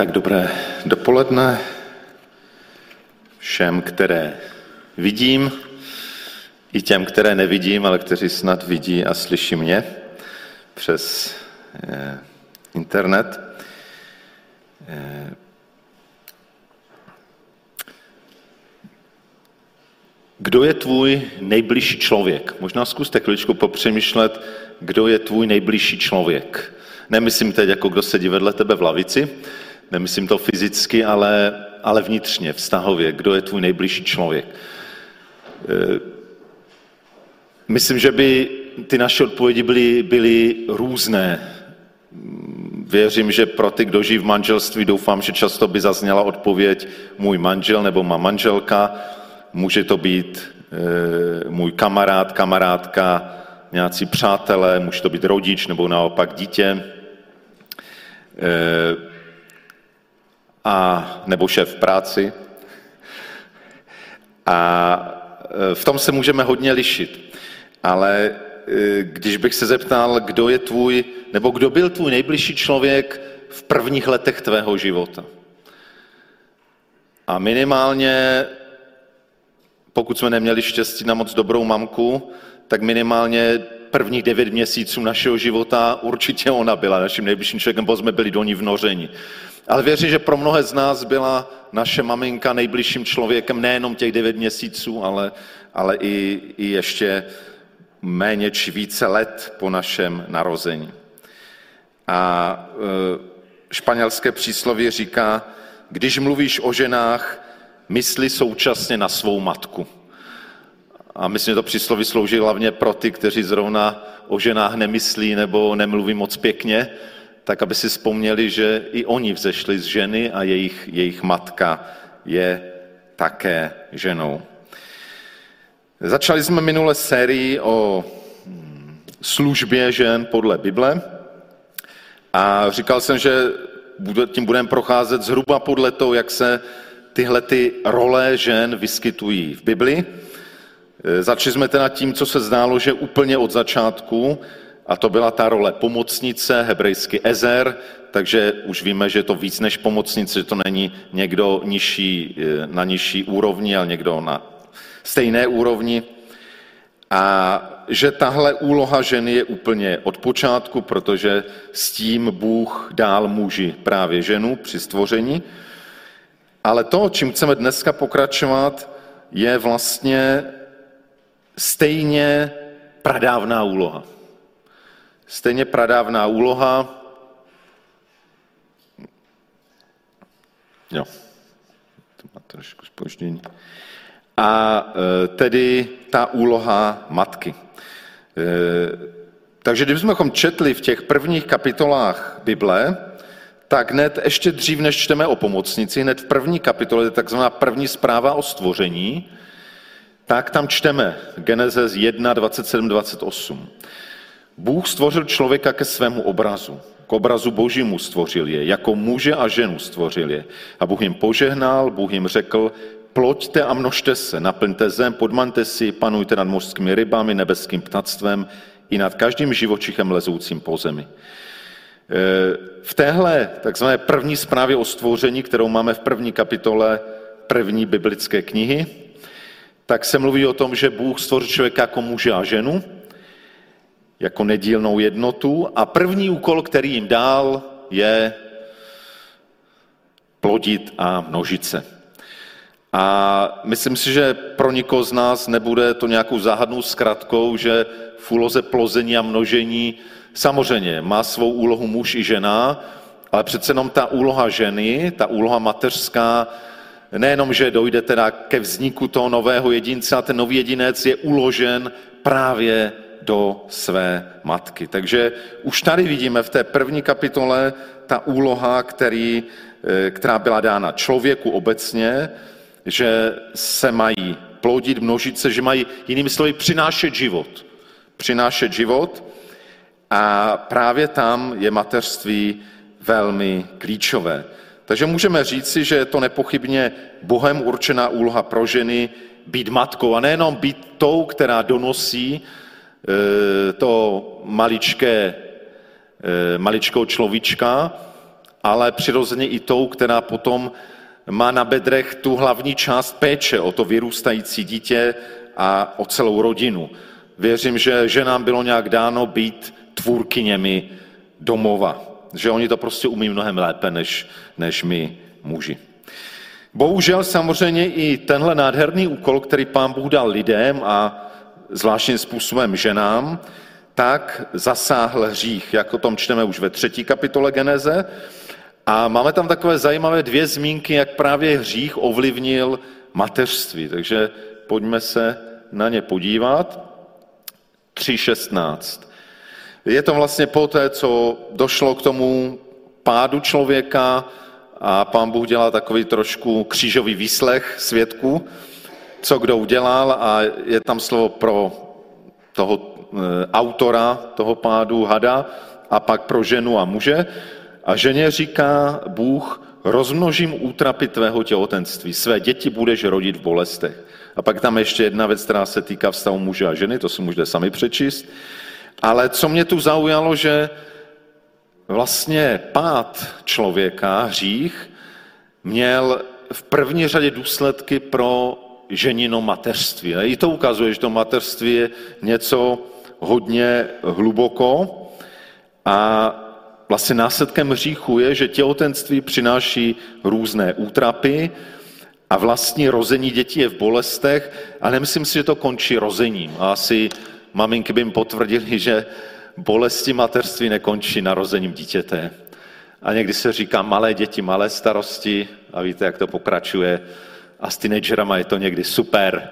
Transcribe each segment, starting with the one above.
Tak dobré dopoledne všem, které vidím, i těm, které nevidím, ale kteří snad vidí a slyší mě přes eh, internet. Eh, kdo je tvůj nejbližší člověk? Možná zkuste chviličku popřemýšlet, kdo je tvůj nejbližší člověk. Nemyslím teď, jako kdo sedí vedle tebe v lavici, nemyslím to fyzicky, ale, ale vnitřně, vztahově, kdo je tvůj nejbližší člověk. E, myslím, že by ty naše odpovědi byly, byly různé. Věřím, že pro ty, kdo žijí v manželství, doufám, že často by zazněla odpověď můj manžel nebo má manželka. Může to být e, můj kamarád, kamarádka, nějací přátelé, může to být rodič nebo naopak dítě. E, a, nebo šéf v práci. A e, v tom se můžeme hodně lišit. Ale e, když bych se zeptal, kdo je tvůj, nebo kdo byl tvůj nejbližší člověk v prvních letech tvého života. A minimálně, pokud jsme neměli štěstí na moc dobrou mamku, tak minimálně prvních devět měsíců našeho života určitě ona byla naším nejbližším člověkem, bo jsme byli do ní vnořeni. Ale věřím, že pro mnohé z nás byla naše maminka nejbližším člověkem nejenom těch devět měsíců, ale, ale i, i ještě méně či více let po našem narození. A e, španělské přísloví říká, když mluvíš o ženách, mysli současně na svou matku. A myslím, že to přísloví slouží hlavně pro ty, kteří zrovna o ženách nemyslí nebo nemluví moc pěkně, tak aby si vzpomněli, že i oni vzešli z ženy a jejich, jejich matka je také ženou. Začali jsme minule sérii o hm, službě žen podle Bible a říkal jsem, že tím budeme procházet zhruba podle toho, jak se tyhle ty role žen vyskytují v Bibli. Začali jsme teda tím, co se zdálo, že úplně od začátku a to byla ta role pomocnice, hebrejsky ezer, takže už víme, že je to víc než pomocnice, že to není někdo nižší, eh, na nižší úrovni, ale někdo na stejné úrovni. A že tahle úloha ženy je úplně od počátku, protože s tím Bůh dál muži právě ženu při stvoření. Ale to, čím chceme dneska pokračovat, je vlastně stejně pradávná úloha. Stejně pradávná úloha. Jo, to má trošku spoždění. A e, tedy ta úloha matky. E, takže kdybychom četli v těch prvních kapitolách Bible, tak hned ještě dřív, než čteme o pomocnici, hned v první kapitole, takzvaná první zpráva o stvoření, tak tam čteme Genesis 1, 27, 28. Bůh stvořil člověka ke svému obrazu. K obrazu božímu stvořil je, jako muže a ženu stvořil je. A Bůh jim požehnal, Bůh jim řekl, ploďte a množte se, naplňte zem, podmante si, panujte nad mořskými rybami, nebeským ptactvem i nad každým živočichem lezoucím po zemi. E, v téhle takzvané první zprávě o stvoření, kterou máme v první kapitole první biblické knihy, tak se mluví o tom, že Bůh stvořil člověka jako muže a ženu, jako nedílnou jednotu a první úkol, který jim dal, je plodit a množit se. A myslím si, že pro nikoho z nás nebude to nějakou záhadnou zkratkou, že v úloze plození a množení samozřejmě má svou úlohu muž i žena, ale přece jenom ta úloha ženy, ta úloha mateřská, nejenom, že dojde teda ke vzniku toho nového jedince a ten nový jedinec je uložen právě do své matky. Takže už tady vidíme v té první kapitole ta úloha, který, eh, která byla dána člověku obecně, že se mají plodit, množit se, že mají jinými slovy přinášet život. Přinášet život a právě tam je mateřství velmi klíčové. Takže můžeme říci, že je to nepochybně Bohem určená úloha pro ženy být matkou a nejenom být tou, která donosí to maličké, eh, maličkou človíčka, ale přirozeně i tou, která potom má na bedrech tu hlavní část péče o to vyrůstající dítě a o celou rodinu. Věřím, že ženám bylo nějak dáno být tvůrkyněmi domova. Že oni to prostě umí mnohem lépe než, než my muži. Bohužel samozřejmě i tenhle nádherný úkol, který pán Bůh dal lidem a zvláštním způsobem ženám, tak zasáhl hřích, jak o tom čteme už ve třetí kapitole Geneze. A máme tam takové zajímavé dvě zmínky, jak právě hřích ovlivnil mateřství. Takže pojďme se na ně podívat. 3.16. Je to vlastně po té, co došlo k tomu pádu člověka a pán Bůh dělá takový trošku křížový výslech svědků, co kdo udělal a je tam slovo pro toho eh, autora toho pádu hada a pak pro ženu a muže. A ženě říká Bůh, rozmnožím útrapy tvého těhotenství, své děti budeš rodit v bolestech. A pak tam ještě jedna věc, která se týká vztahu muže a ženy, to si můžete sami přečíst. Ale co mě tu zaujalo, že vlastně pád člověka, hřích, měl v první řadě důsledky pro ženino mateřství. I to ukazuje, že to mateřství je něco hodně hluboko a vlastně následkem hříchu je, že těhotenství přináší různé útrapy a vlastní rození dětí je v bolestech a nemyslím si, že to končí rozením. A asi maminky by jim potvrdili, že bolesti mateřství nekončí narozením dítěte. A někdy se říká malé děti, malé starosti a víte, jak to pokračuje. A s teenagerama je to někdy super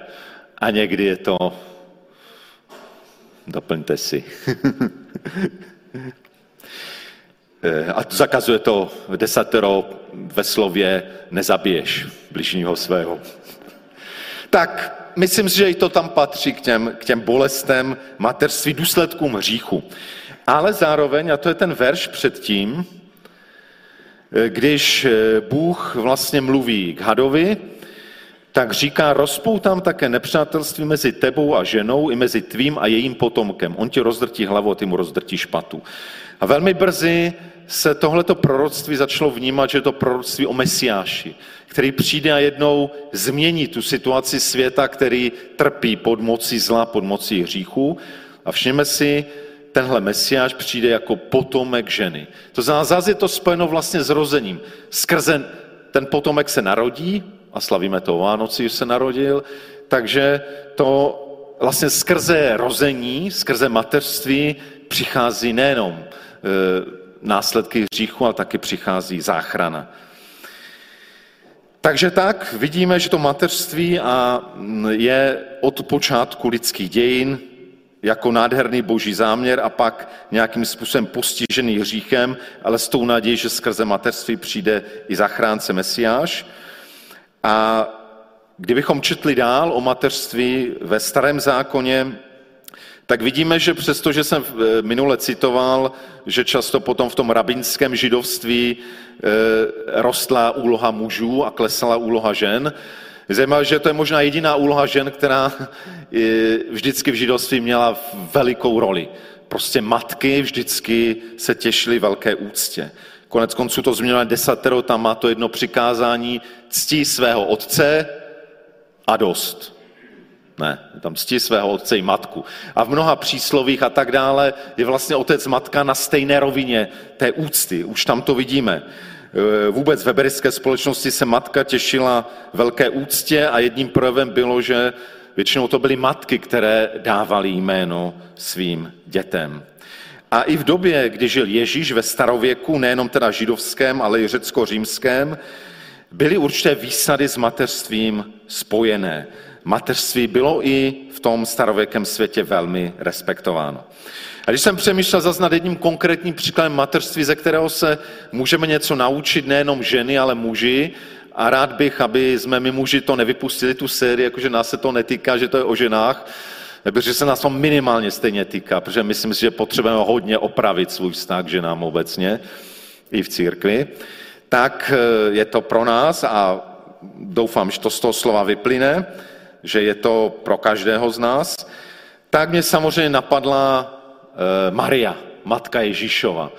a někdy je to doplňte si. A zakazuje to desatero ve slově nezabiješ bližního svého. Tak myslím si, že i to tam patří k těm, k těm bolestem mateřství, důsledkům hříchu. Ale zároveň, a to je ten verš předtím, když eh, Bůh vlastně mluví k hadovi, tak říká, rozpoutám také nepřátelství mezi tebou a ženou i mezi tvým a jejím potomkem. On ti rozdrtí hlavu a ty mu rozdrtí špatu. A velmi brzy se tohleto proroctví začalo vnímat, že je to proroctví o Mesiáši, který přijde a jednou změní tu situaci světa, který trpí pod mocí zla, pod mocí hříchu. A všimme si, tenhle Mesiáš přijde jako potomek ženy. To znamená, zase je to spojeno vlastně s rozením. Skrze ten potomek se narodí, a slavíme to o Vánoci, že se narodil, takže to vlastně skrze rození, skrze mateřství přichází nejenom e, následky hříchu, ale taky přichází záchrana. Takže tak vidíme, že to mateřství a je od počátku lidských dějin jako nádherný boží záměr a pak nějakým způsobem postižený hříchem, ale s tou nadějí, že skrze mateřství přijde i zachránce Mesiáš. A kdybychom četli dál o mateřství ve starém zákoně, tak vidíme, že přesto, že jsem eh, minule citoval, že často potom v tom rabinském židovství eh, rostla úloha mužů a klesala úloha žen, Zajímavé, že to je možná jediná úloha žen, která eh, vždycky v židovství měla velikou roli. Prostě matky vždycky se těšily velké úctě. Konec konců to změnilo desatero, tam má to jedno přikázání, ctí svého otce a dost. Ne, tam ctí svého otce i matku. A v mnoha příslovích a tak dále je vlastně otec matka na stejné rovině té úcty. Už tam to vidíme. E, vůbec ve berické společnosti se matka těšila velké úctě a jedním projevem bylo, že většinou to byly matky, které dávaly jméno svým dětem. A i v době, kdy žil Ježíš ve starověku, nejenom teda židovském, ale i řecko-římském, byly určité výsady s mateřstvím spojené. Mateřství bylo i v tom starověkém světě velmi respektováno. A když jsem přemýšlel zase nad jedním konkrétním příkladem mateřství, ze kterého se můžeme něco naučit, nejenom ženy, ale muži, a rád bych, aby jsme my muži to nevypustili, tu sérii, jakože nás se to netýká, že to je o ženách, protože se nás to minimálně stejně týká, protože myslím si, že potřebujeme hodně opravit svůj vztah k ženám obecně, i v církvi, tak eh, je to pro nás a doufám, že to z toho slova vyplyne, že je to pro každého z nás, tak mě samozřejmě napadla eh, Maria, matka Ježíšova.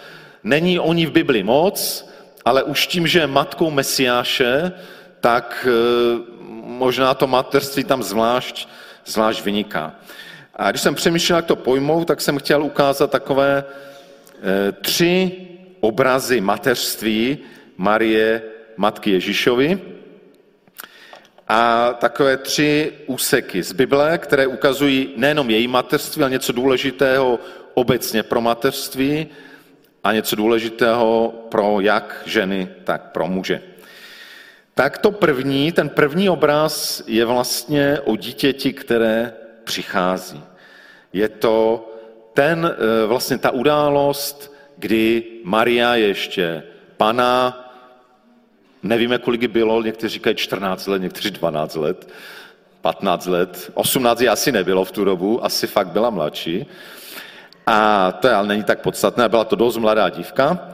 Není o ní v Bibli moc, ale už tím, že je matkou Mesiáše, tak e, možná to mateřství tam zvlášť, zvlášť vyniká. A když jsem přemýšlel, jak to pojmou, tak jsem chtěl ukázat takové e, tři obrazy mateřství Marie, matky Ježíšovi, a takové tři úseky z Bible, které ukazují nejenom její mateřství, ale něco důležitého obecně pro mateřství a něco důležitého pro jak ženy, tak pro muže. Tak to první, ten první obraz je vlastně o dítěti, které přichází. Je to ten, eh, vlastně ta událost, kdy Maria ještě pana, nevíme, kolik bylo, někteří říkají 14 let, někteří 12 let, 15 let, 18 asi nebylo v tu dobu, asi fakt byla mladší. A to je, ale není tak podstatné, byla to dost mladá dívka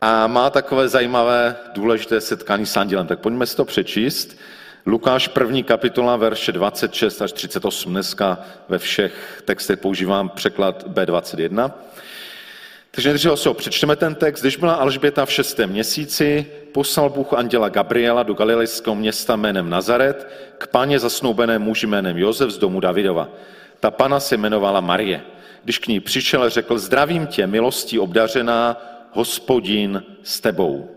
a má takové zajímavé, důležité setkání s andělem. Tak pojďme si to přečíst. Lukáš první kapitola, verše 26 až 38. Dneska ve všech textech používám překlad B21. Takže nejdřív si ho přečteme ten text. Když byla Alžběta v šestém měsíci, poslal Bůh anděla Gabriela do galilejského města jménem Nazaret k páně zasnoubené muži jménem Josef z domu Davidova. Ta pana se jmenovala Marie. Když k ní přišel, řekl, zdravím tě, milostí obdařená, hospodin s tebou.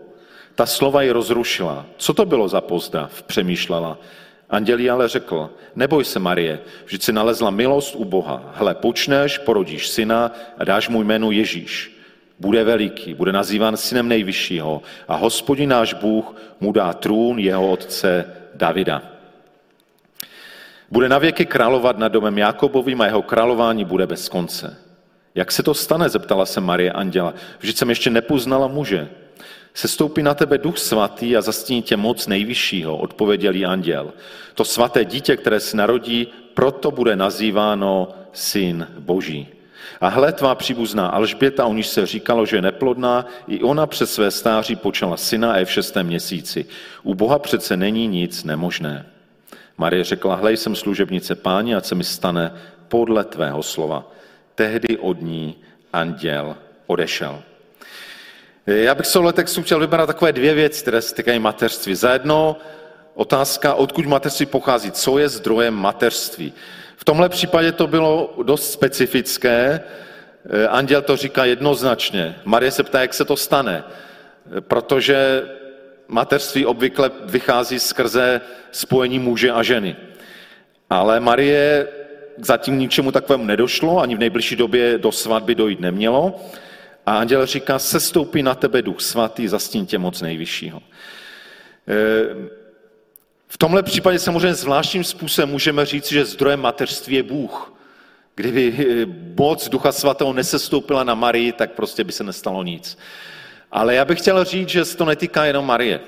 Ta slova ji rozrušila. Co to bylo za pozdrav? Přemýšlela. Andělí ale řekl, neboj se, Marie, vždyť si nalezla milost u Boha. Hle, počneš, porodíš syna a dáš mu jméno Ježíš. Bude veliký, bude nazýván synem nejvyššího a hospodin náš Bůh mu dá trůn jeho otce Davida. Bude navěky královat nad domem Jakobovým a jeho králování bude bez konce. Jak se to stane, zeptala se Marie Anděla. Vždyť jsem ještě nepoznala muže. Sestoupí na tebe duch svatý a zastíní tě moc nejvyššího, odpověděl jí anděl. To svaté dítě, které se narodí, proto bude nazýváno syn Boží. A hle, tvá příbuzná Alžběta, o níž se říkalo, že je neplodná, i ona přes své stáří počala syna a je v šestém měsíci. U Boha přece není nic nemožné. Marie řekla, hlej, jsem služebnice páni, a se mi stane podle tvého slova. Tehdy od ní anděl odešel. Já bych z tohle textu chtěl vybrat takové dvě věci, které se týkají mateřství. Za jedno otázka, odkud mateřství pochází, co je zdrojem mateřství. V tomhle případě to bylo dost specifické. Anděl to říká jednoznačně. Marie se ptá, jak se to stane, protože mateřství obvykle vychází skrze spojení muže a ženy. Ale Marie zatím ničemu takovému nedošlo, ani v nejbližší době do svatby dojít nemělo. A anděl říká, sestoupí na tebe duch svatý, zastín tě moc nejvyššího. E, v tomhle případě samozřejmě zvláštním způsobem můžeme říct, že zdrojem mateřství je Bůh. Kdyby moc Ducha Svatého nesestoupila na Marii, tak prostě by se nestalo nic. Ale já bych chtěl říct, že se to netýká jenom Marie.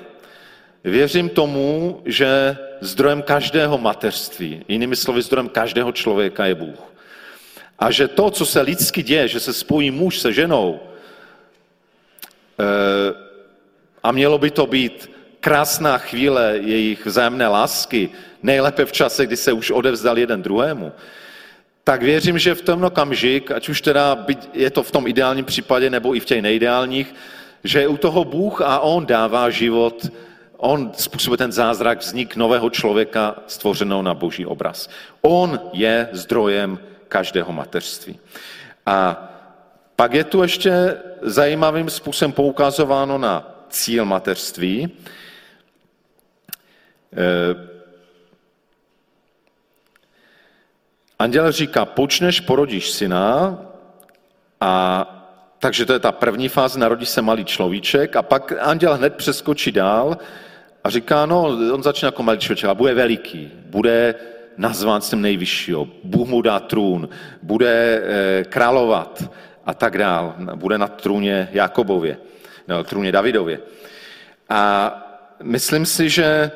Věřím tomu, že zdrojem každého mateřství, jinými slovy zdrojem každého člověka je Bůh. A že to, co se lidsky děje, že se spojí muž se ženou, eh, a mělo by to být krásná chvíle jejich vzájemné lásky, nejlépe v čase, kdy se už odevzdal jeden druhému, tak věřím, že v tom okamžik, ať už teda je to v tom ideálním případě nebo i v těch neideálních, že u toho Bůh a On dává život, On způsobuje ten zázrak, vznik nového člověka stvořeného na boží obraz. On je zdrojem každého mateřství. A pak je tu ještě zajímavým způsobem poukazováno na cíl mateřství. Eh, anděl říká, počneš, porodíš syna a takže to je ta první fáze, narodí se malý človíček a pak anděl hned přeskočí dál a říká, no, on začne jako malý člověk a bude veliký, bude nazván tím nejvyššího, Bůh mu dá trůn, bude eh, královat a tak dál, bude na trůně Jakobově, no, trůně Davidově. A myslím si, že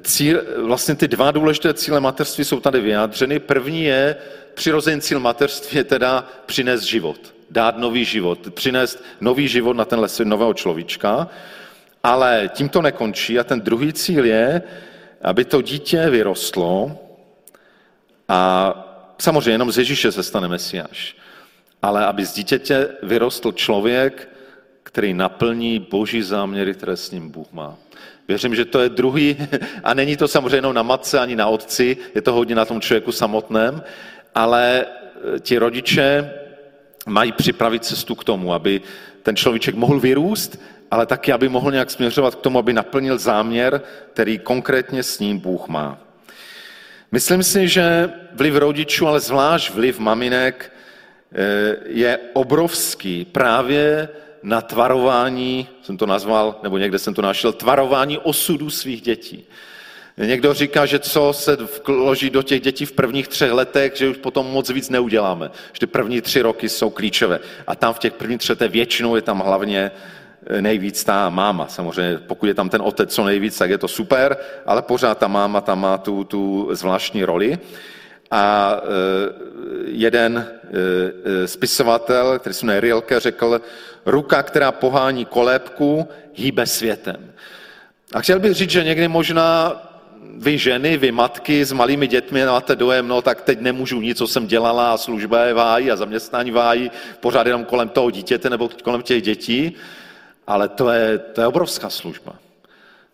cíl, vlastně ty dva důležité cíle mateřství jsou tady vyjádřeny. První je, přirozený cíl mateřství je teda přinést život dát nový život, přinést nový život na tenhle nového človíčka, ale tím to nekončí a ten druhý cíl je, aby to dítě vyrostlo a samozřejmě jenom z Ježíše se stane Mesiáš, ale aby z dítěte vyrostl člověk, který naplní boží záměry, které s ním Bůh má. Věřím, že to je druhý, a není to samozřejmě jenom na matce ani na otci, je to hodně na tom člověku samotném, ale eh, ti rodiče mají připravit cestu k tomu, aby ten človíček mohl vyrůst, ale taky, aby mohl nějak směřovat k tomu, aby naplnil záměr, který konkrétně s ním Bůh má. Myslím si, že vliv rodičů, ale zvlášť vliv maminek, eh, je obrovský právě na tvarování, jsem to nazval, nebo někde jsem to našel, tvarování osudu svých dětí. Někdo říká, že co se vloží do těch dětí v prvních třech letech, že už potom moc víc neuděláme. Že ty první tři roky jsou klíčové. A tam v těch prvních třech většinou je tam hlavně nejvíc ta máma. Samozřejmě, pokud je tam ten otec co nejvíc, tak je to super, ale pořád ta máma tam má tu, tu zvláštní roli. A eh, jeden eh, spisovatel, který se jmenuje Rilke, řekl, ruka, která pohání kolébku, hýbe světem. A chtěl bych říct, že někdy možná vy ženy, vy matky s malými dětmi máte dojem, no tak teď nemůžu nic, co jsem dělala a služba je vájí a zaměstnání vájí, pořád jenom kolem toho dítěte nebo kolem těch dětí, ale to je, to je obrovská služba.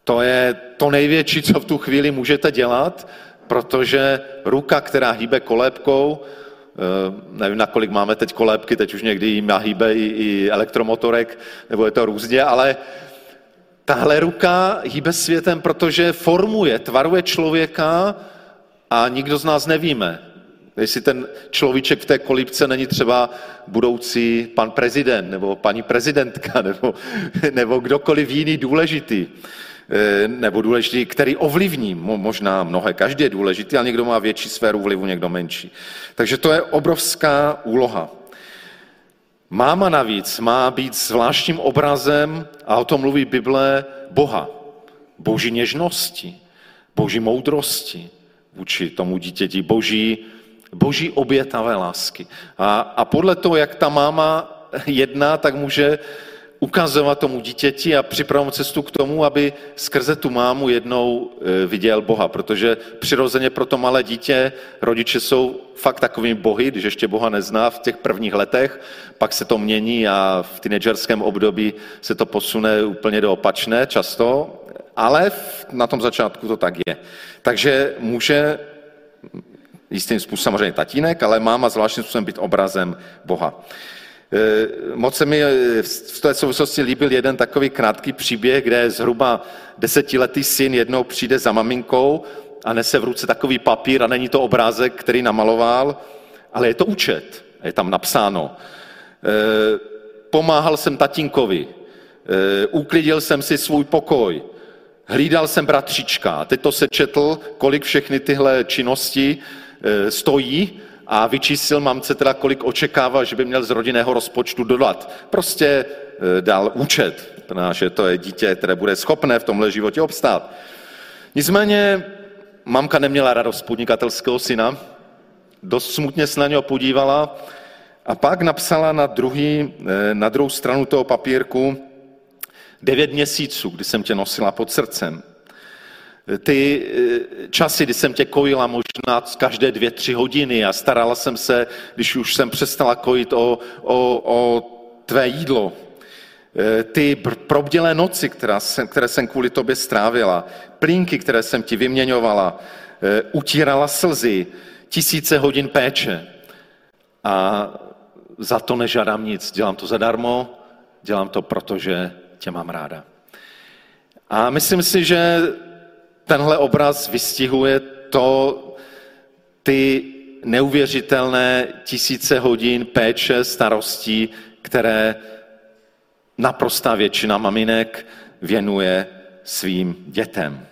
To je to největší, co v tu chvíli můžete dělat, protože ruka, která hýbe kolébkou, eh, nevím, na kolik máme teď kolébky, teď už někdy jim hýbe i, i elektromotorek, nebo je to různě, ale Tahle ruka hýbe světem, protože formuje, tvaruje člověka a nikdo z nás nevíme, jestli ten človíček v té kolípce není třeba budoucí pan prezident nebo paní prezidentka nebo, nebo kdokoliv jiný důležitý eh, nebo důležitý, který ovlivní možná mnohé. Každý je důležitý, ale někdo má větší sféru vlivu, někdo menší. Takže to je obrovská úloha. Máma navíc má být zvláštním obrazem, a o tom mluví Bible, Boha. Boží něžnosti, boží moudrosti vůči tomu dítěti, boží, boží obětavé lásky. A, a podle toho, jak ta máma jedná, tak může ukazovat tomu dítěti a připravovat cestu k tomu, aby skrze tu mámu jednou e, viděl Boha, protože přirozeně pro to malé dítě rodiče jsou fakt takovými bohy, když ještě Boha nezná v těch prvních letech, pak se to mění a v teenagerském období se to posune úplně do opačné často, ale na tom začátku to tak je. Takže může jistým způsobem samozřejmě tatínek, ale máma zvláštním způsobem být obrazem Boha. Eh, moc se mi eh, v té souvislosti líbil jeden takový krátký příběh, kde zhruba desetiletý syn jednou přijde za maminkou a nese v ruce takový papír a není to obrázek, který namaloval, ale je to účet. Je tam napsáno. Eh, pomáhal jsem tatínkovi, uklidil jsem si svůj pokoj, hlídal jsem bratřička. Teď to se četl, kolik všechny tyhle činnosti stojí a vyčísil mamce teda, kolik očekává, že by měl z rodinného rozpočtu dodat. Prostě e, dal účet, že to je dítě, které bude schopné v tomhle životě obstát. Nicméně mamka neměla radost podnikatelského syna, dost smutně se na něho podívala a pak napsala na, druhý, e, na druhou stranu toho papírku devět měsíců, kdy jsem tě nosila pod srdcem ty eh, časy, kdy jsem tě kojila možná každé dvě, tři hodiny a starala jsem se, když už jsem přestala kojit o, o, o tvé jídlo. Eh, ty probdělé noci, která jsem, které jsem kvůli tobě strávila, plínky, které jsem ti vyměňovala, eh, utírala slzy, tisíce hodin péče. A za to nežádám nic. Dělám to zadarmo, dělám to, protože tě mám ráda. A myslím si, že tenhle obraz vystihuje to, ty neuvěřitelné tisíce hodin péče, starostí, které naprostá většina maminek věnuje svým dětem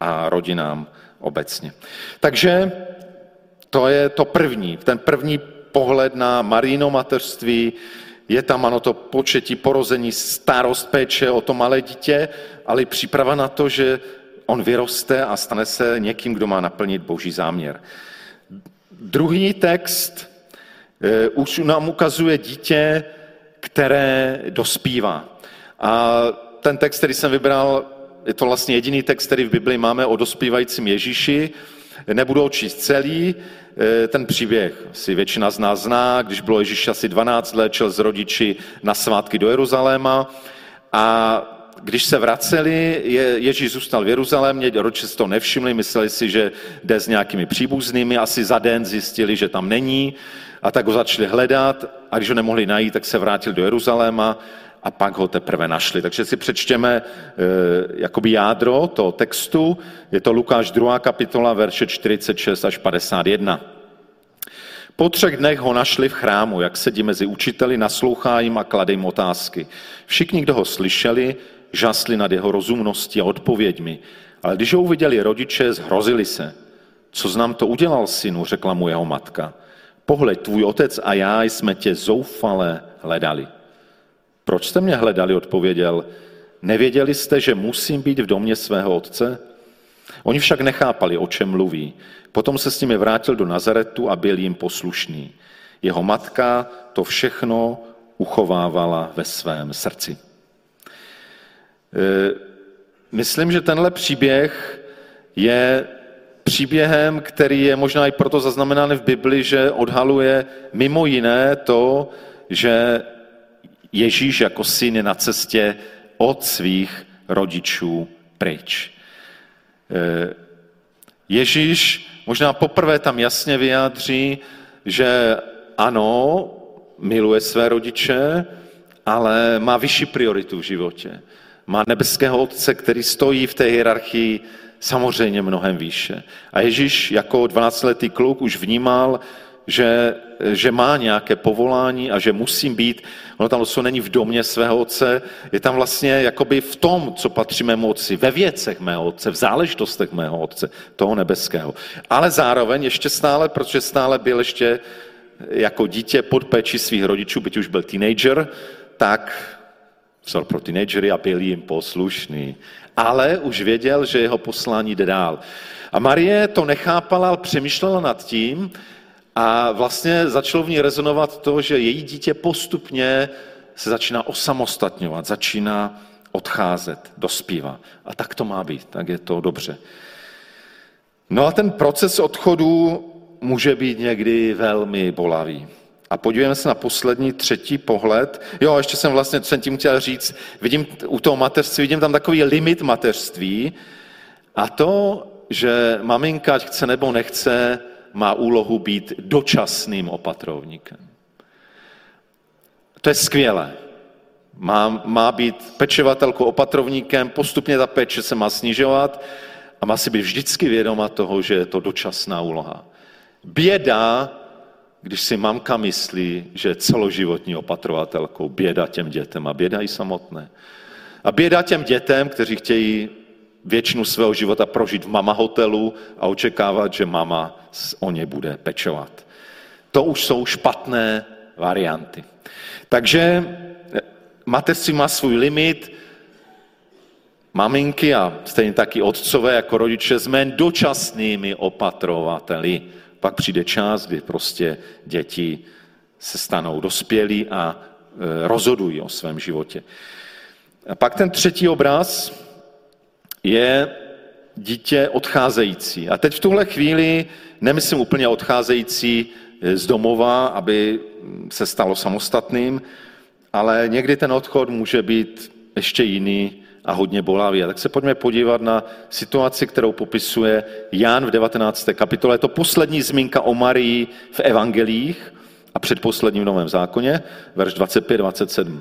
a rodinám obecně. Takže to je to první, ten první pohled na Marino mateřství, je tam ano to početí porození, starost péče o to malé dítě, ale i příprava na to, že on vyroste a stane se někým, kdo má naplnit boží záměr. Druhý text eh, už nám ukazuje dítě, které dospívá. A ten text, který jsem vybral, je to vlastně jediný text, který v Biblii máme o dospívajícím Ježíši. Nebudu číst celý, eh, ten příběh si většina z nás zná, když bylo Ježíš asi 12 let, čel s rodiči na svátky do Jeruzaléma a když se vraceli, je, Ježíš zůstal v Jeruzalémě, rodiče si to nevšimli, mysleli si, že jde s nějakými příbuznými, asi za den zjistili, že tam není a tak ho začali hledat a když ho nemohli najít, tak se vrátil do Jeruzaléma a pak ho teprve našli. Takže si přečtěme e, jakoby jádro toho textu. Je to Lukáš 2. kapitola, verše 46 až 51. Po třech dnech ho našli v chrámu, jak sedí mezi učiteli, naslouchá jim a klade jim otázky. Všichni, kdo ho slyšeli, žasli nad jeho rozumností a odpověďmi. Ale když ho uviděli rodiče, zhrozili se. Co znám to udělal, synu, řekla mu jeho matka. Pohled, tvůj otec a já jsme tě zoufale hledali. Proč jste mě hledali, odpověděl. Nevěděli jste, že musím být v domě svého otce? Oni však nechápali, o čem mluví. Potom se s nimi vrátil do Nazaretu a byl jim poslušný. Jeho matka to všechno uchovávala ve svém srdci. E, myslím, že tenhle příběh je příběhem, který je možná i proto zaznamenán v Bibli, že odhaluje mimo jiné to, že Ježíš jako syn je na cestě od svých rodičů pryč. E, Ježíš možná poprvé tam jasně vyjádří, že ano, miluje své rodiče, ale má vyšší prioritu v životě. Má nebeského otce, který stojí v té hierarchii samozřejmě mnohem výše. A Ježíš jako 12-letý kluk už vnímal, že, že má nějaké povolání a že musím být, ono tam to není v domě svého otce, je tam vlastně jakoby v tom, co patří mému otci, ve věcech mého otce, v záležitostech mého otce, toho nebeského. Ale zároveň ještě stále, protože stále byl ještě jako dítě pod péči svých rodičů, byť už byl teenager, tak pro teenagery a byl jim poslušný. Ale už věděl, že jeho poslání jde dál. A Marie to nechápala, ale přemýšlela nad tím, a vlastně začalo v ní rezonovat to, že její dítě postupně se začíná osamostatňovat, začíná odcházet, dospívá. A tak to má být, tak je to dobře. No a ten proces odchodu může být někdy velmi bolavý. A podívejme se na poslední, třetí pohled. Jo, ještě jsem vlastně, co jsem tím chtěl říct, vidím u toho mateřství, vidím tam takový limit mateřství a to, že maminka, ať chce nebo nechce, má úlohu být dočasným opatrovníkem. To je skvělé. Má, má být pečovatelkou, opatrovníkem, postupně ta péče se má snižovat a má si být vždycky vědoma toho, že je to dočasná úloha. Běda, když si mamka myslí, že je celoživotní opatrovatelkou, běda těm dětem a běda i samotné. A běda těm dětem, kteří chtějí většinu svého života prožít v mama hotelu a očekávat, že mama o ně bude pečovat. To už jsou špatné varianty. Takže eh, mateřství má svůj limit, maminky a stejně taky otcové jako rodiče jsme dočasnými opatrovateli. Pak přijde čas, kdy prostě děti se stanou dospělí a eh, rozhodují o svém životě. A pak ten třetí obraz, je dítě odcházející. A teď v tuhle chvíli nemyslím úplně odcházející eh, z domova, aby se stalo samostatným, ale někdy ten odchod může být ještě jiný a hodně bolavý. A tak se pojďme podívat na situaci, kterou popisuje Jan v 19. kapitole. Je to poslední zmínka o Marii v evangelích a předposledním v Novém zákoně, verš 25-27.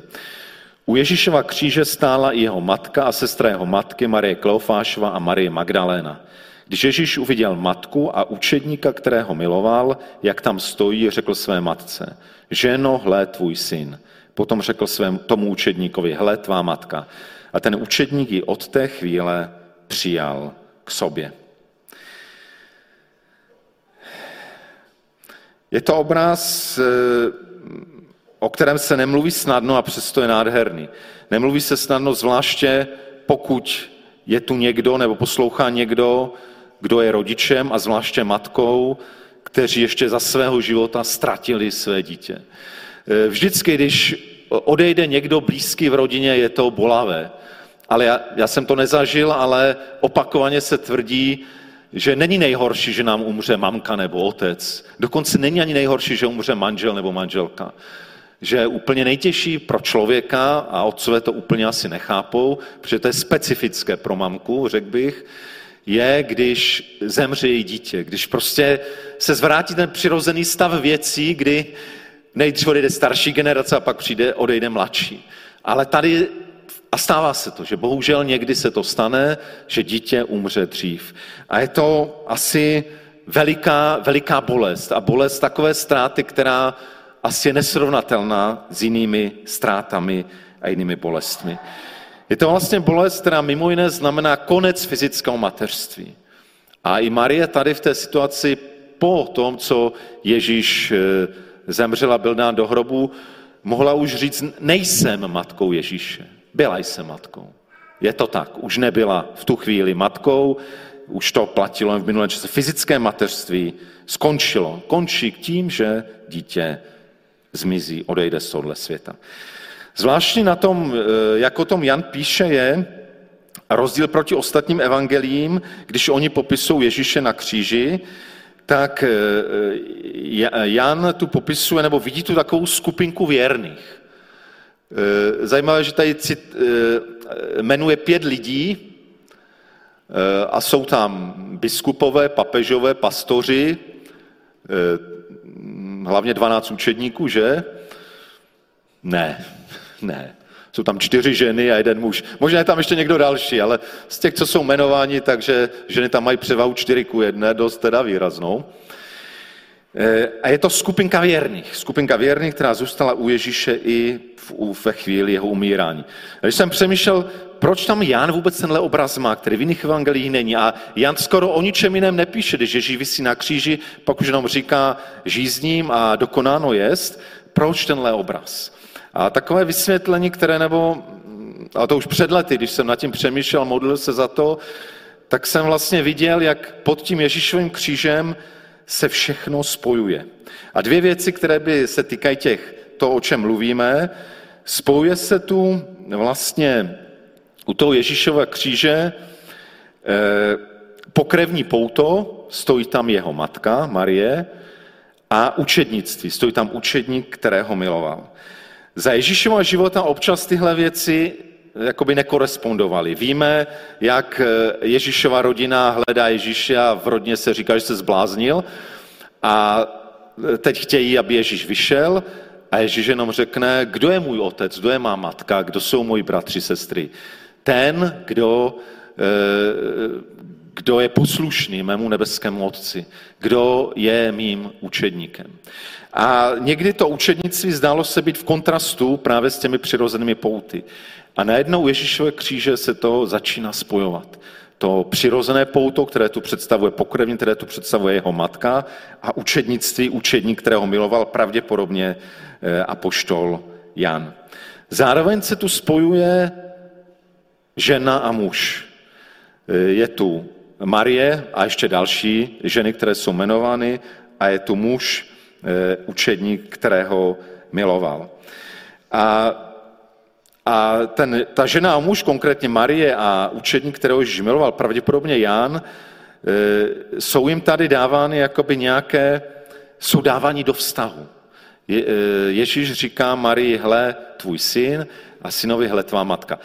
U Ježíšova kříže stála i jeho matka a sestra jeho matky Marie Kleofášova a Marie Magdaléna. Když Ježíš uviděl matku a učedníka, kterého miloval, jak tam stojí, řekl své matce, ženo, hle tvůj syn. Potom řekl svému tomu učedníkovi, hle tvá matka. A ten učedník ji od té chvíle přijal k sobě. Je to obraz o kterém se nemluví snadno a přesto je nádherný. Nemluví se snadno zvláště, pokud je tu někdo nebo poslouchá někdo, kdo je rodičem a zvláště matkou, kteří ještě za svého života ztratili své dítě. E, vždycky, když odejde někdo blízký v rodině, je to bolavé. Ale já, já jsem to nezažil, ale opakovaně se tvrdí, že není nejhorší, že nám umře mamka nebo otec. Dokonce není ani nejhorší, že umře manžel nebo manželka. Že úplně nejtěžší pro člověka, a otcové to úplně asi nechápou, protože to je specifické pro mamku, řekl bych, je, když zemře její dítě, když prostě se zvrátí ten přirozený stav věcí, kdy nejdřív odejde starší generace a pak přijde, odejde mladší. Ale tady a stává se to, že bohužel někdy se to stane, že dítě umře dřív. A je to asi veliká, veliká bolest. A bolest takové ztráty, která asi je nesrovnatelná s jinými ztrátami a jinými bolestmi. Je to vlastně bolest, která mimo jiné znamená konec fyzického mateřství. A i Marie tady v té situaci po tom, co Ježíš eh, zemřel a byl dán do hrobu, mohla už říct, nejsem matkou Ježíše. Byla jsem matkou. Je to tak. Už nebyla v tu chvíli matkou, už to platilo v minulém čase. Fyzické mateřství skončilo. Končí tím, že dítě zmizí, odejde z tohle světa. Zvláštní na tom, eh, jak o tom Jan píše, je rozdíl proti ostatním evangelím, když oni popisují Ježíše na kříži, tak eh, Jan tu popisuje, nebo vidí tu takovou skupinku věrných. Eh, zajímavé, že tady cit, jmenuje pět lidí a jsou tam biskupové, papežové, pastoři, hlavně 12 učedníků, že? Ne, ne. Jsou tam čtyři ženy a jeden muž. Možná je tam ještě někdo další, ale z těch, co jsou jmenováni, takže ženy tam mají převahu čtyři ku jedné, dost teda výraznou. Eh, a je to skupinka věrných. Skupinka věrných, která zůstala u Ježíše i ve chvíli jeho umírání. Když jsem přemýšlel, proč tam Jan vůbec tenhle obraz má, který v jiných evangelích není. A Jan skoro o ničem jiném nepíše, když Ježíš vysí na kříži, pak už jenom říká žízním a dokonáno jest. Proč tenhle obraz? A takové vysvětlení, které nebo, a to už před lety, když jsem nad tím přemýšlel, modlil se za to, tak jsem vlastně viděl, jak pod tím Ježíšovým křížem se všechno spojuje. A dvě věci, které by se týkají těch, to, o čem mluvíme, spojuje se tu vlastně u toho Ježíšova kříže eh, pokrevní pouto, stojí tam jeho matka Marie a učednictví, stojí tam učedník, kterého miloval. Za Ježíšova života občas tyhle věci jakoby nekorespondovaly. Víme, jak eh, Ježíšova rodina hledá Ježíše a v rodině se říká, že se zbláznil a eh, teď chtějí, aby Ježíš vyšel a Ježíš jenom řekne, kdo je můj otec, kdo je má matka, kdo jsou moji bratři, sestry. Ten, kdo, eh, kdo je poslušný mému nebeskému otci, kdo je mým učedníkem. A někdy to učednictví zdálo se být v kontrastu právě s těmi přirozenými pouty. A najednou Ježíšové kříže se to začíná spojovat. To přirozené pouto, které tu představuje pokrevní, které tu představuje jeho matka a učednictví, učedník, kterého miloval pravděpodobně eh, apoštol Jan. Zároveň se tu spojuje žena a muž. Eh, je tu Marie a ještě další ženy, které jsou jmenovány a je tu muž, Eh, učedník, kterého miloval. A, a ten, ta žena a muž, konkrétně Marie a učedník, kterého Ježíš miloval, pravděpodobně Ján, eh, jsou jim tady dávány jakoby nějaké, jsou dáváni do vztahu. Je, eh, Ježíš říká Marii, hle, tvůj syn a synovi, hle, tvá matka.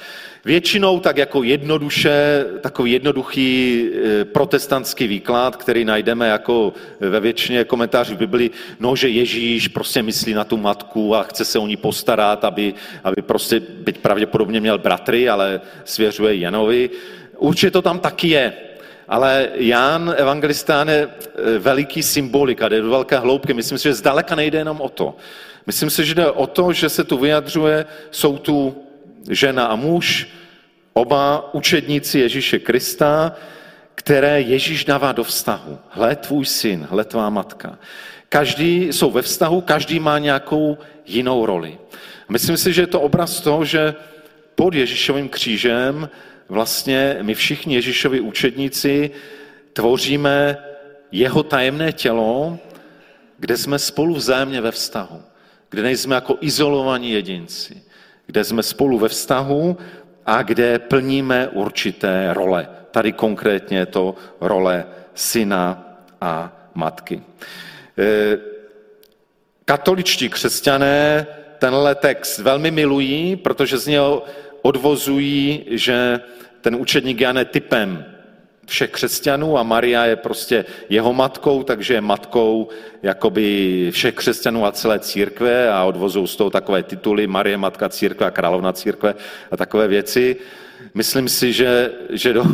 Většinou tak jako jednoduše, takový jednoduchý eh, protestantský výklad, který najdeme jako ve většině komentářů v Biblii, no, že Ježíš prostě myslí na tu matku a chce se o ní postarat, aby, aby prostě byť pravděpodobně měl bratry, ale svěřuje Janovi. Určitě to tam taky je, ale Jan Evangelistán je eh, veliký symbolika, jde do velké hloubky. Myslím si, že zdaleka nejde jenom o to. Myslím si, že jde o to, že se tu vyjadřuje, jsou tu žena a muž, oba učedníci Ježíše Krista, které Ježíš dává do vztahu. Hle tvůj syn, hle tvá matka. Každý jsou ve vztahu, každý má nějakou jinou roli. Myslím si, že je to obraz toho, že pod Ježíšovým křížem vlastně my všichni Ježíšovi učedníci tvoříme jeho tajemné tělo, kde jsme spolu vzájemně ve vztahu, kde nejsme jako izolovaní jedinci, kde jsme spolu ve vztahu a kde plníme určité role. Tady konkrétně to role syna a matky. E, katoličtí křesťané tenhle text velmi milují, protože z něho odvozují, že ten učedník Jan je typem všech křesťanů a Maria je prostě jeho matkou, takže je matkou jakoby všech křesťanů a celé církve a odvozou z toho takové tituly Marie, matka církve a královna církve a takové věci. Myslím si, že, že do,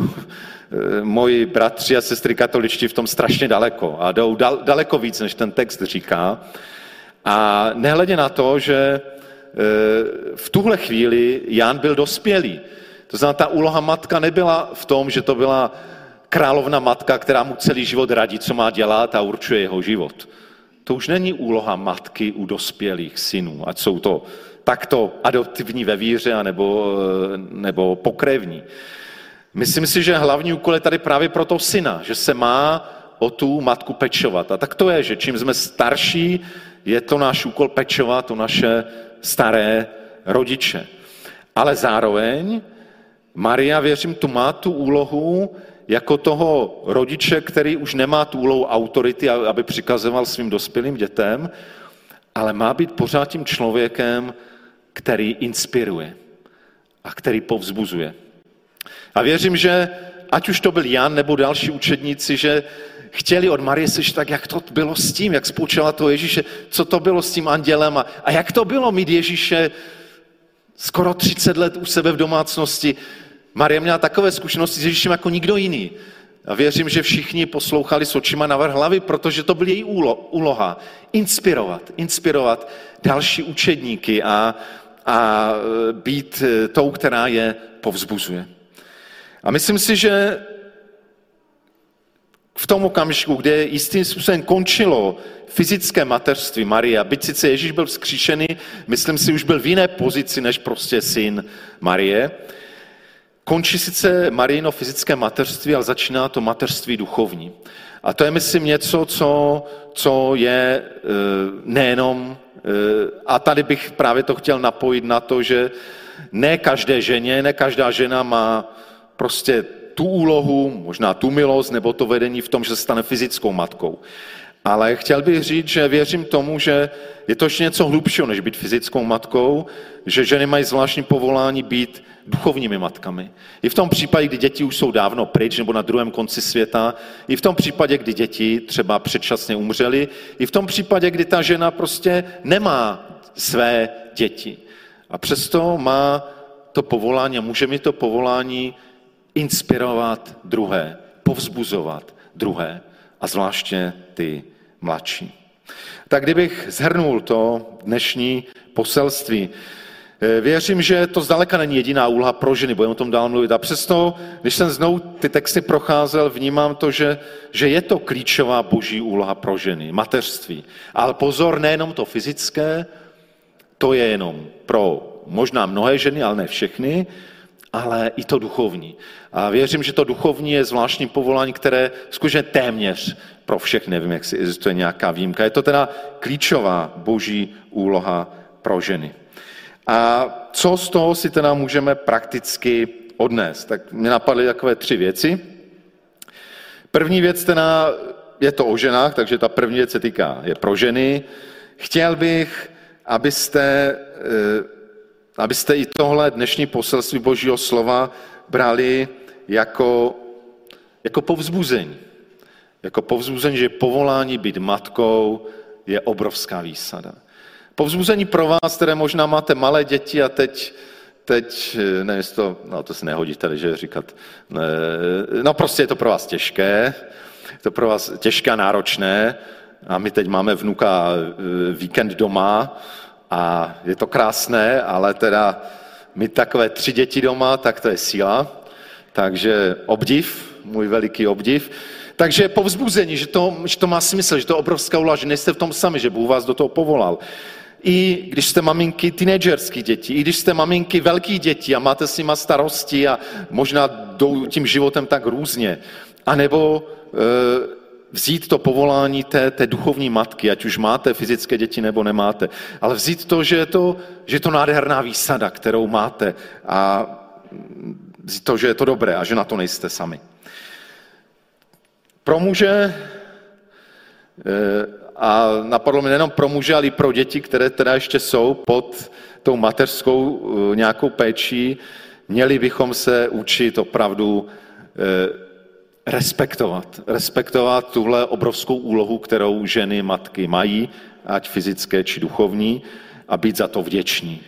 moji bratři a sestry katoličtí v tom strašně daleko a jdou dal, daleko víc, než ten text říká. A nehledě na to, že v tuhle chvíli Jan byl dospělý. To znamená, ta úloha matka nebyla v tom, že to byla královna matka, která mu celý život radí, co má dělat a určuje jeho život. To už není úloha matky u dospělých synů, ať jsou to takto adoptivní ve víře nebo, nebo pokrevní. Myslím si, že hlavní úkol je tady právě pro toho syna, že se má o tu matku pečovat. A tak to je, že čím jsme starší, je to náš úkol pečovat o naše staré rodiče. Ale zároveň Maria, věřím, tu má tu úlohu jako toho rodiče, který už nemá tu úlohu autority, aby přikazoval svým dospělým dětem, ale má být pořád tím člověkem, který inspiruje a který povzbuzuje. A věřím, že ať už to byl Jan nebo další učedníci, že chtěli od Marie slyšet, tak jak to bylo s tím, jak spoučila to Ježíše, co to bylo s tím andělem a, a jak to bylo mít Ježíše skoro 30 let u sebe v domácnosti. Marie měla takové zkušenosti s Ježíšem jako nikdo jiný. A věřím, že všichni poslouchali s očima na vrch hlavy, protože to byl její úloha. Inspirovat, inspirovat další učedníky a, a být tou, která je povzbuzuje. A myslím si, že v tom okamžiku, kde jistým způsobem končilo fyzické mateřství Maria, byť sice Ježíš byl vzkříšený, myslím si, už byl v jiné pozici než prostě syn Marie, končí sice Marijino fyzické mateřství, ale začíná to mateřství duchovní. A to je, myslím, něco, co, co je e, nejenom, e, a tady bych právě to chtěl napojit na to, že ne každé ženě, ne každá žena má prostě tu úlohu, možná tu milost nebo to vedení v tom, že se stane fyzickou matkou. Ale chtěl bych říct, že věřím tomu, že je to ještě něco hlubšího, než být fyzickou matkou, že ženy mají zvláštní povolání být duchovními matkami. I v tom případě, kdy děti už jsou dávno pryč nebo na druhém konci světa, i v tom případě, kdy děti třeba předčasně umřely, i v tom případě, kdy ta žena prostě nemá své děti. A přesto má to povolání a může mít to povolání inspirovat druhé, povzbuzovat druhé a zvláště ty mladší. Tak kdybych zhrnul to dnešní poselství, eh, Věřím, že to zdaleka není jediná úloha pro ženy, budeme o tom dál mluvit. A přesto, když jsem znovu ty texty procházel, vnímám to, že, že je to klíčová boží úloha pro ženy, mateřství. Ale pozor, nejenom to fyzické, to je jenom pro možná mnohé ženy, ale ne všechny, ale i to duchovní. A věřím, že to duchovní je zvláštní povolání, které skutečně téměř pro všech, nevím, jak si existuje nějaká výjimka. Je to teda klíčová boží úloha pro ženy. A co z toho si teda můžeme prakticky odnést? Tak mě napadly takové tři věci. První věc teda je to o ženách, takže ta první věc se týká, je pro ženy. Chtěl bych, abyste eh, abyste i tohle dnešní poselství Božího slova brali jako, jako povzbuzení. Jako povzbuzení, že povolání být matkou je obrovská výsada. Povzbuzení pro vás, které možná máte malé děti a teď, teď ne, to, no to se nehodí tady, že říkat, ne, no prostě je to pro vás těžké, je to pro vás těžké a náročné a my teď máme vnuka e, víkend doma a je to krásné, ale teda mít takové tři děti doma, tak to je síla. Takže obdiv, můj veliký obdiv. Takže povzbuzení, že to, že to má smysl, že to je obrovská úloha, že nejste v tom sami, že Bůh vás do toho povolal. I když jste maminky teenagerských dětí, i když jste maminky velkých dětí a máte s nima starosti a možná jdou tím životem tak různě, anebo e, vzít to povolání té, té duchovní matky, ať už máte fyzické děti nebo nemáte, ale vzít to, že je to, že je to nádherná výsada, kterou máte a vzít to, že je to dobré a že na to nejste sami. Pro muže a napadlo mi nejenom pro muže, ale i pro děti, které teda ještě jsou pod tou mateřskou nějakou péčí, měli bychom se učit opravdu respektovat. Respektovat tuhle obrovskou úlohu, kterou ženy, matky mají, ať fyzické či duchovní, a být za to vděční.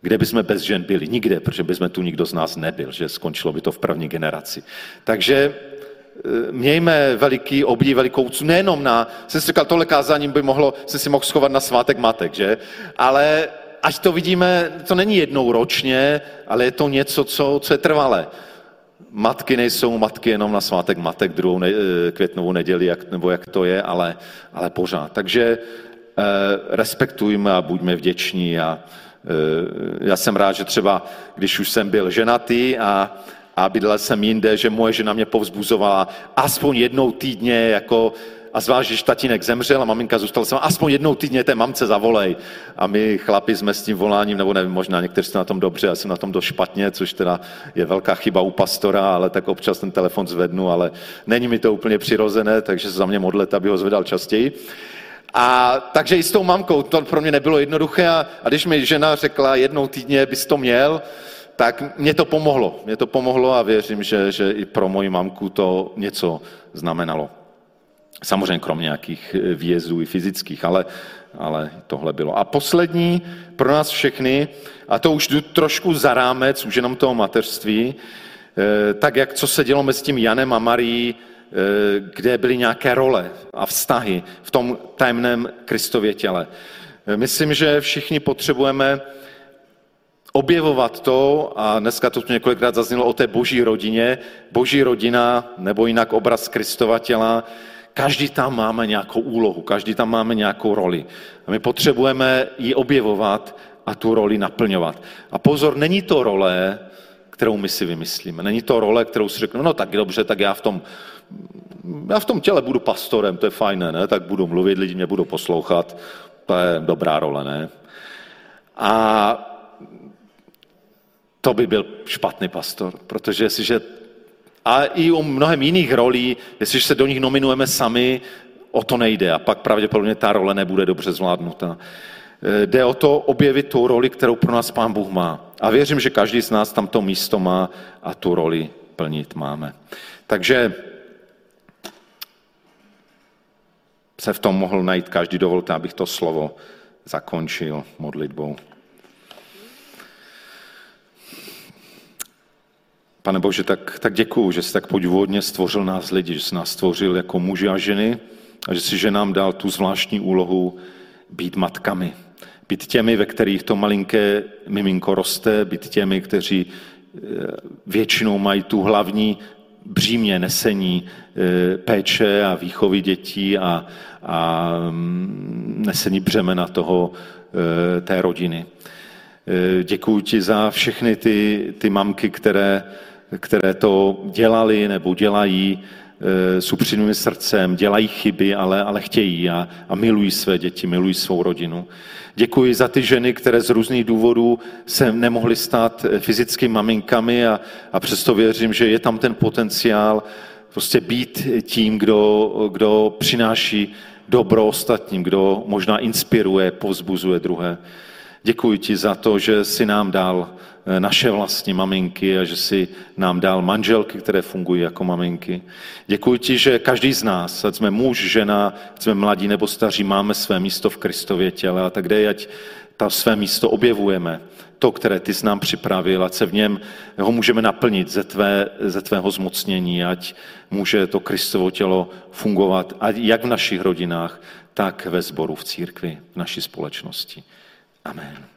Kde bychom bez žen byli? Nikde, protože bychom tu nikdo z nás nebyl, že skončilo by to v první generaci. Takže e, mějme veliký obdiv, velikou úctu, nejenom na, jsem si říkal, tohle kázání by mohlo, jsem si mohl schovat na svátek matek, že? Ale ať to vidíme, to není jednou ročně, ale je to něco, co, co je trvalé matky nejsou matky jenom na svátek matek druhou ne, eh, květnovou neděli, jak, nebo jak to je, ale, ale pořád. Takže eh, respektujme a buďme vděční. A, eh, já jsem rád, že třeba, když už jsem byl ženatý a, a bydlel jsem jinde, že moje žena mě povzbuzovala aspoň jednou týdně jako a zvlášť, když tatínek zemřel a maminka zůstala sama, aspoň jednou týdně té mamce zavolej. A my chlapi jsme s tím voláním, nebo nevím, možná někteří jste na tom dobře, já jsem na tom dost špatně, což teda je velká chyba u pastora, ale tak občas ten telefon zvednu, ale není mi to úplně přirozené, takže se za mě modlet, aby ho zvedal častěji. A takže i s tou mamkou to pro mě nebylo jednoduché a, a když mi žena řekla jednou týdně bys to měl, tak mě to pomohlo. Mě to pomohlo a věřím, že, že i pro moji mamku to něco znamenalo. Samozřejmě kromě nějakých eh, výjezdů i fyzických, ale, ale tohle bylo. A poslední pro nás všechny, a to už jdu trošku za rámec, už jenom toho mateřství, eh, tak jak co se dělo mezi tím Janem a Marí, eh, kde byly nějaké role a vztahy v tom tajemném Kristově těle. Myslím, že všichni potřebujeme objevovat to, a dneska to tu několikrát zaznělo o té boží rodině, boží rodina, nebo jinak obraz Kristova těla, Každý tam máme nějakou úlohu, každý tam máme nějakou roli. A my potřebujeme ji objevovat a tu roli naplňovat. A pozor, není to role, kterou my si vymyslíme. Není to role, kterou si řeknu, no tak dobře, tak já v tom, já v tom těle budu pastorem, to je fajné, ne? tak budu mluvit, lidi mě budou poslouchat, to je dobrá role, ne? A to by byl špatný pastor, protože jestliže a i u mnohem jiných rolí, jestliže se do nich nominujeme sami, o to nejde a pak pravděpodobně ta role nebude dobře zvládnuta. Eh, jde o to objevit tu roli, kterou pro nás Pán Bůh má. A věřím, že každý z nás tam to místo má a tu roli plnit máme. Takže se v tom mohl najít každý. Dovolte, abych to slovo zakončil modlitbou. Pane Bože, tak, tak děkuju, že jsi tak podvodně stvořil nás lidi, že jsi nás stvořil jako muži a ženy a že jsi že nám dal tu zvláštní úlohu být matkami. Být těmi, ve kterých to malinké miminko roste, být těmi, kteří eh, většinou mají tu hlavní břímě nesení eh, péče a výchovy dětí a, a mm, nesení břemena toho, eh, té rodiny. Děkuji ti za všechny ty, ty mamky, které které to dělali nebo dělají e, s upřímným srdcem, dělají chyby, ale, ale chtějí a, a milují své děti, milují svou rodinu. Děkuji za ty ženy, které z různých důvodů se nemohly stát e, fyzickými maminkami a, a přesto věřím, že je tam ten potenciál prostě být tím, kdo, kdo přináší dobro ostatním, kdo možná inspiruje, povzbuzuje druhé. Děkuji ti za to, že si nám dal eh, naše vlastní maminky a že si nám dal manželky, které fungují jako maminky. Děkuji ti, že každý z nás, ať jsme muž, žena, ať jsme mladí nebo staří, máme své místo v Kristově těle a tak kde, ať ta své místo objevujeme, to, které ty jsi nám připravil, ať se v něm ho můžeme naplnit ze, tvé, ze tvého zmocnění, ať může to Kristovo tělo fungovat, ať jak v našich rodinách, tak ve sboru v církvi, v naší společnosti. Amen.